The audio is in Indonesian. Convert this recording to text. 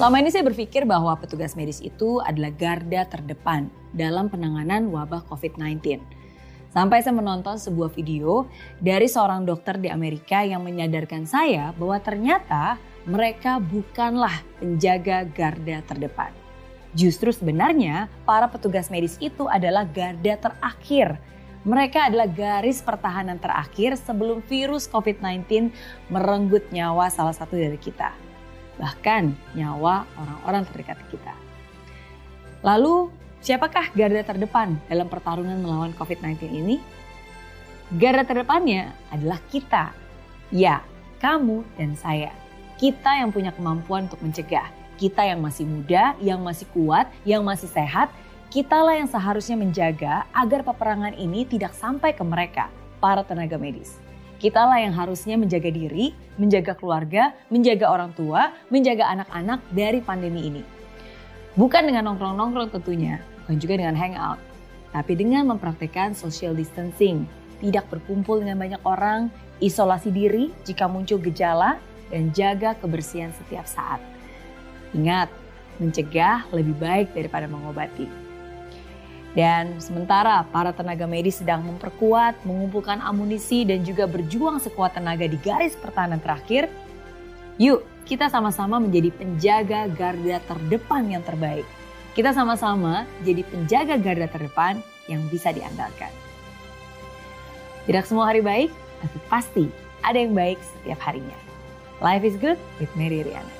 Selama ini saya berpikir bahwa petugas medis itu adalah garda terdepan dalam penanganan wabah COVID-19. Sampai saya menonton sebuah video dari seorang dokter di Amerika yang menyadarkan saya bahwa ternyata mereka bukanlah penjaga garda terdepan. Justru sebenarnya para petugas medis itu adalah garda terakhir. Mereka adalah garis pertahanan terakhir sebelum virus COVID-19 merenggut nyawa salah satu dari kita bahkan nyawa orang-orang terdekat kita. Lalu, siapakah garda terdepan dalam pertarungan melawan COVID-19 ini? Garda terdepannya adalah kita. Ya, kamu dan saya. Kita yang punya kemampuan untuk mencegah. Kita yang masih muda, yang masih kuat, yang masih sehat, kitalah yang seharusnya menjaga agar peperangan ini tidak sampai ke mereka, para tenaga medis. Kitalah yang harusnya menjaga diri, menjaga keluarga, menjaga orang tua, menjaga anak-anak dari pandemi ini. Bukan dengan nongkrong-nongkrong tentunya, bukan juga dengan hangout, tapi dengan mempraktekkan social distancing, tidak berkumpul dengan banyak orang, isolasi diri jika muncul gejala, dan jaga kebersihan setiap saat. Ingat, mencegah lebih baik daripada mengobati. Dan sementara para tenaga medis sedang memperkuat, mengumpulkan amunisi dan juga berjuang sekuat tenaga di garis pertahanan terakhir, yuk kita sama-sama menjadi penjaga garda terdepan yang terbaik. Kita sama-sama jadi penjaga garda terdepan yang bisa diandalkan. Tidak semua hari baik, tapi pasti ada yang baik setiap harinya. Life is good with Mary Riana.